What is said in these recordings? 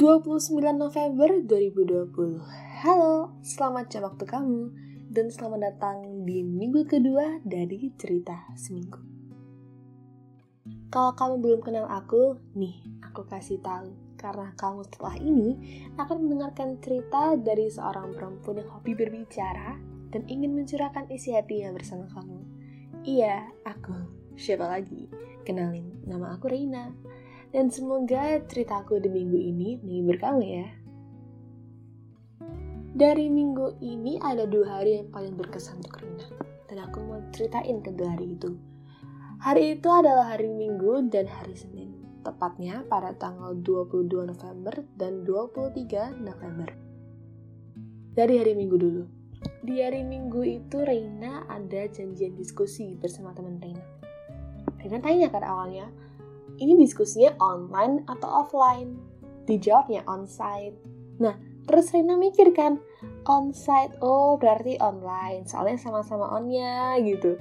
29 November 2020 Halo, selamat jam waktu kamu Dan selamat datang di minggu kedua dari cerita seminggu. Kalau kamu belum kenal aku, nih aku kasih tahu Karena kamu setelah ini akan mendengarkan cerita dari seorang perempuan yang hobi berbicara Dan ingin mencurahkan isi hatinya bersama kamu. Iya, aku, siapa lagi? Kenalin, nama aku Reina dan semoga ceritaku di minggu ini menghibur kamu ya. Dari minggu ini ada dua hari yang paling berkesan untuk Rina. Dan aku mau ceritain kedua hari itu. Hari itu adalah hari Minggu dan hari Senin. Tepatnya pada tanggal 22 November dan 23 November. Dari hari Minggu dulu. Di hari Minggu itu Reina ada janjian diskusi bersama teman Reina. Reina tanya kan awalnya, ini diskusinya online atau offline? Dijawabnya onsite. Nah, terus Rina mikir kan, onsite, oh berarti online, soalnya sama-sama onnya gitu.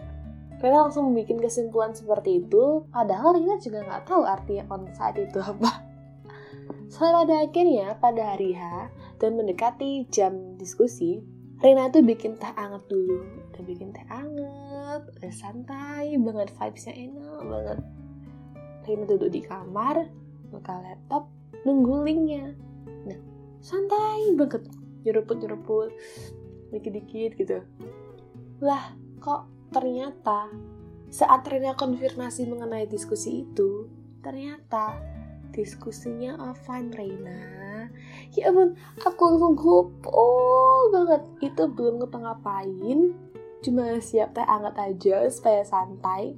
Rina langsung bikin kesimpulan seperti itu, padahal Rina juga nggak tahu artinya onsite itu apa. Sampai pada akhirnya, pada hari H, dan mendekati jam diskusi, Rina tuh bikin teh anget dulu. Udah bikin teh anget, udah santai banget, vibesnya enak banget. Rina duduk di kamar, buka laptop, nunggu linknya. Nah, santai banget, nyeruput-nyeruput, dikit-dikit gitu. Lah, kok ternyata saat Rina konfirmasi mengenai diskusi itu, ternyata diskusinya offline Rina. Ya ampun, aku langsung gopo banget. Itu belum ngapa-ngapain, cuma siap teh anget aja supaya santai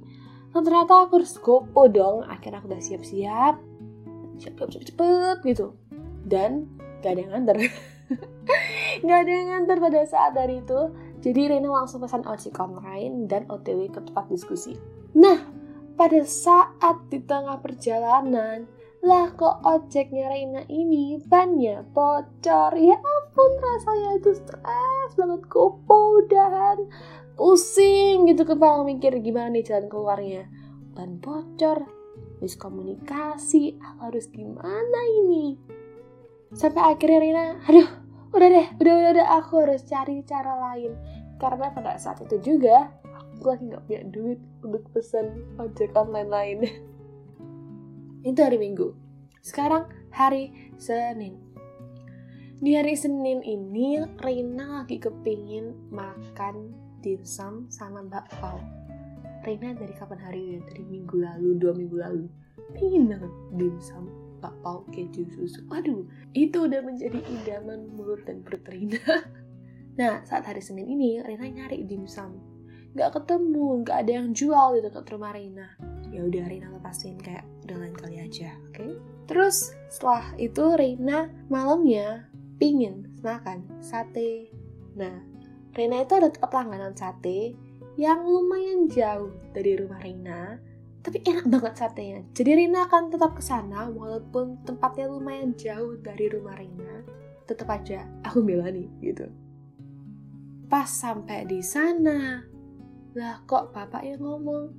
Nah ternyata aku harus gopo dong. Akhirnya aku udah siap-siap. Siap-siap cepet-cepet gitu. Dan gak ada yang nganter. gak ada yang nganter pada saat dari itu. Jadi Rena langsung pesan ojek online dan OTW ke tempat diskusi. Nah, pada saat di tengah perjalanan, lah kok ojeknya Reina ini? Bannya bocor. Ya ampun rasanya itu stres banget. Gopo dan pusing gitu kepala mikir gimana nih jalan keluarnya. Dan bocor. Miskomunikasi. Harus gimana ini? Sampai akhirnya Rina aduh udah deh udah udah udah aku harus cari cara lain. Karena pada saat itu juga aku lagi nggak punya duit untuk pesan ojek online lain itu hari Minggu sekarang hari Senin di hari Senin ini Rina lagi kepingin makan dimsum sama bakpao. Reina dari kapan hari ya? Dari minggu lalu, dua minggu lalu. Pengen banget dimsum, bakpao, keju, susu. Aduh, itu udah menjadi idaman mulut dan perut Reina. nah, saat hari Senin ini, Reina nyari dimsum. Gak ketemu, gak ada yang jual di dekat rumah Reina. Ya udah Reina lepasin kayak udah lain kali aja, oke? Okay? Terus setelah itu Reina malamnya pingin makan sate. Nah, Rena itu ada tempat langganan sate yang lumayan jauh dari rumah Rina, tapi enak banget satenya. Jadi Rina akan tetap ke sana walaupun tempatnya lumayan jauh dari rumah Rina. Tetap aja aku bela nih gitu. Pas sampai di sana, lah kok bapak yang ngomong,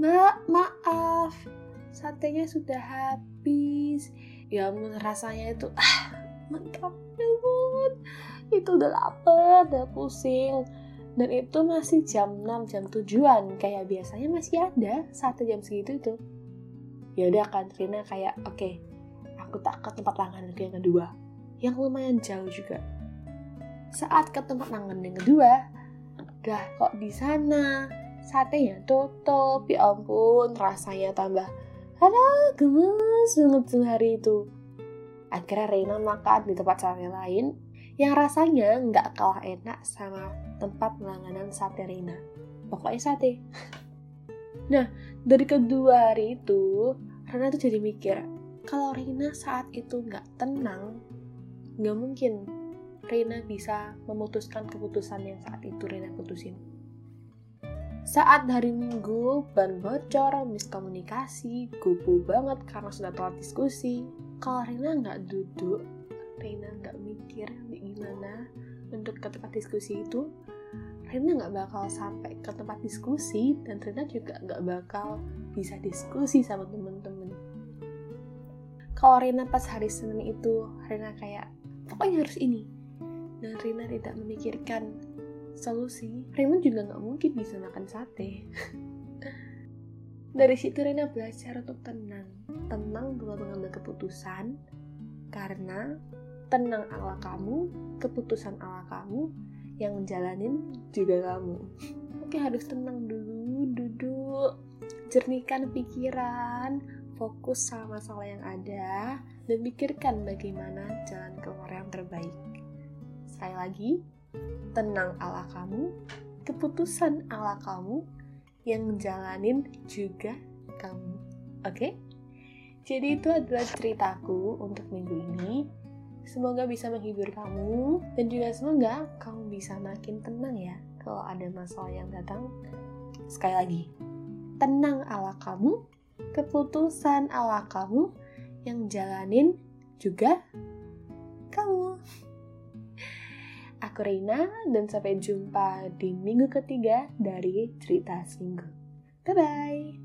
Mbak, maaf, satenya sudah habis. Ya rasanya itu ah mantap banget. Itu udah lapar udah pusing. Dan itu masih jam 6 jam tujuan. Kayak biasanya masih ada satu jam segitu itu. Ya udah kan Rina kayak oke okay, aku tak ke tempat langganan yang kedua. Yang lumayan jauh juga. Saat ke tempat langganan yang kedua dah kok di sana? Satenya tutup ya ampun rasanya tambah ada gemes banget hari itu akhirnya Reina makan di tempat sate lain yang rasanya nggak kalah enak sama tempat langganan sate Rina. Pokoknya sate. Nah, dari kedua hari itu, Rina tuh jadi mikir, kalau Rina saat itu nggak tenang, nggak mungkin Rina bisa memutuskan keputusan yang saat itu Rina putusin. Saat hari Minggu, ban bocor, miskomunikasi, gupu banget karena sudah telat diskusi. Kalau Rina nggak duduk Reina nggak mikir gimana untuk ke tempat diskusi itu Reina nggak bakal sampai ke tempat diskusi dan Reina juga nggak bakal bisa diskusi sama temen-temen kalau Rina pas hari Senin itu Rina kayak pokoknya harus ini dan Rina tidak memikirkan solusi Rina juga nggak mungkin bisa makan sate. Dari situ Rina belajar untuk tenang. Tenang dalam mengambil keputusan. Karena tenang ala kamu keputusan ala kamu yang menjalanin juga kamu. Oke harus tenang dulu duduk. Jernihkan pikiran. Fokus sama masalah yang ada, dan pikirkan bagaimana jalan keluar yang terbaik. Sekali lagi, tenang ala kamu, keputusan ala kamu, yang menjalanin juga kamu. Oke? Okay? Jadi itu adalah ceritaku untuk minggu ini. Semoga bisa menghibur kamu dan juga semoga kamu bisa makin tenang ya kalau ada masalah yang datang. Sekali lagi, tenang ala kamu, keputusan ala kamu yang jalanin juga Aku Reina dan sampai jumpa di minggu ketiga dari cerita seminggu. Bye bye.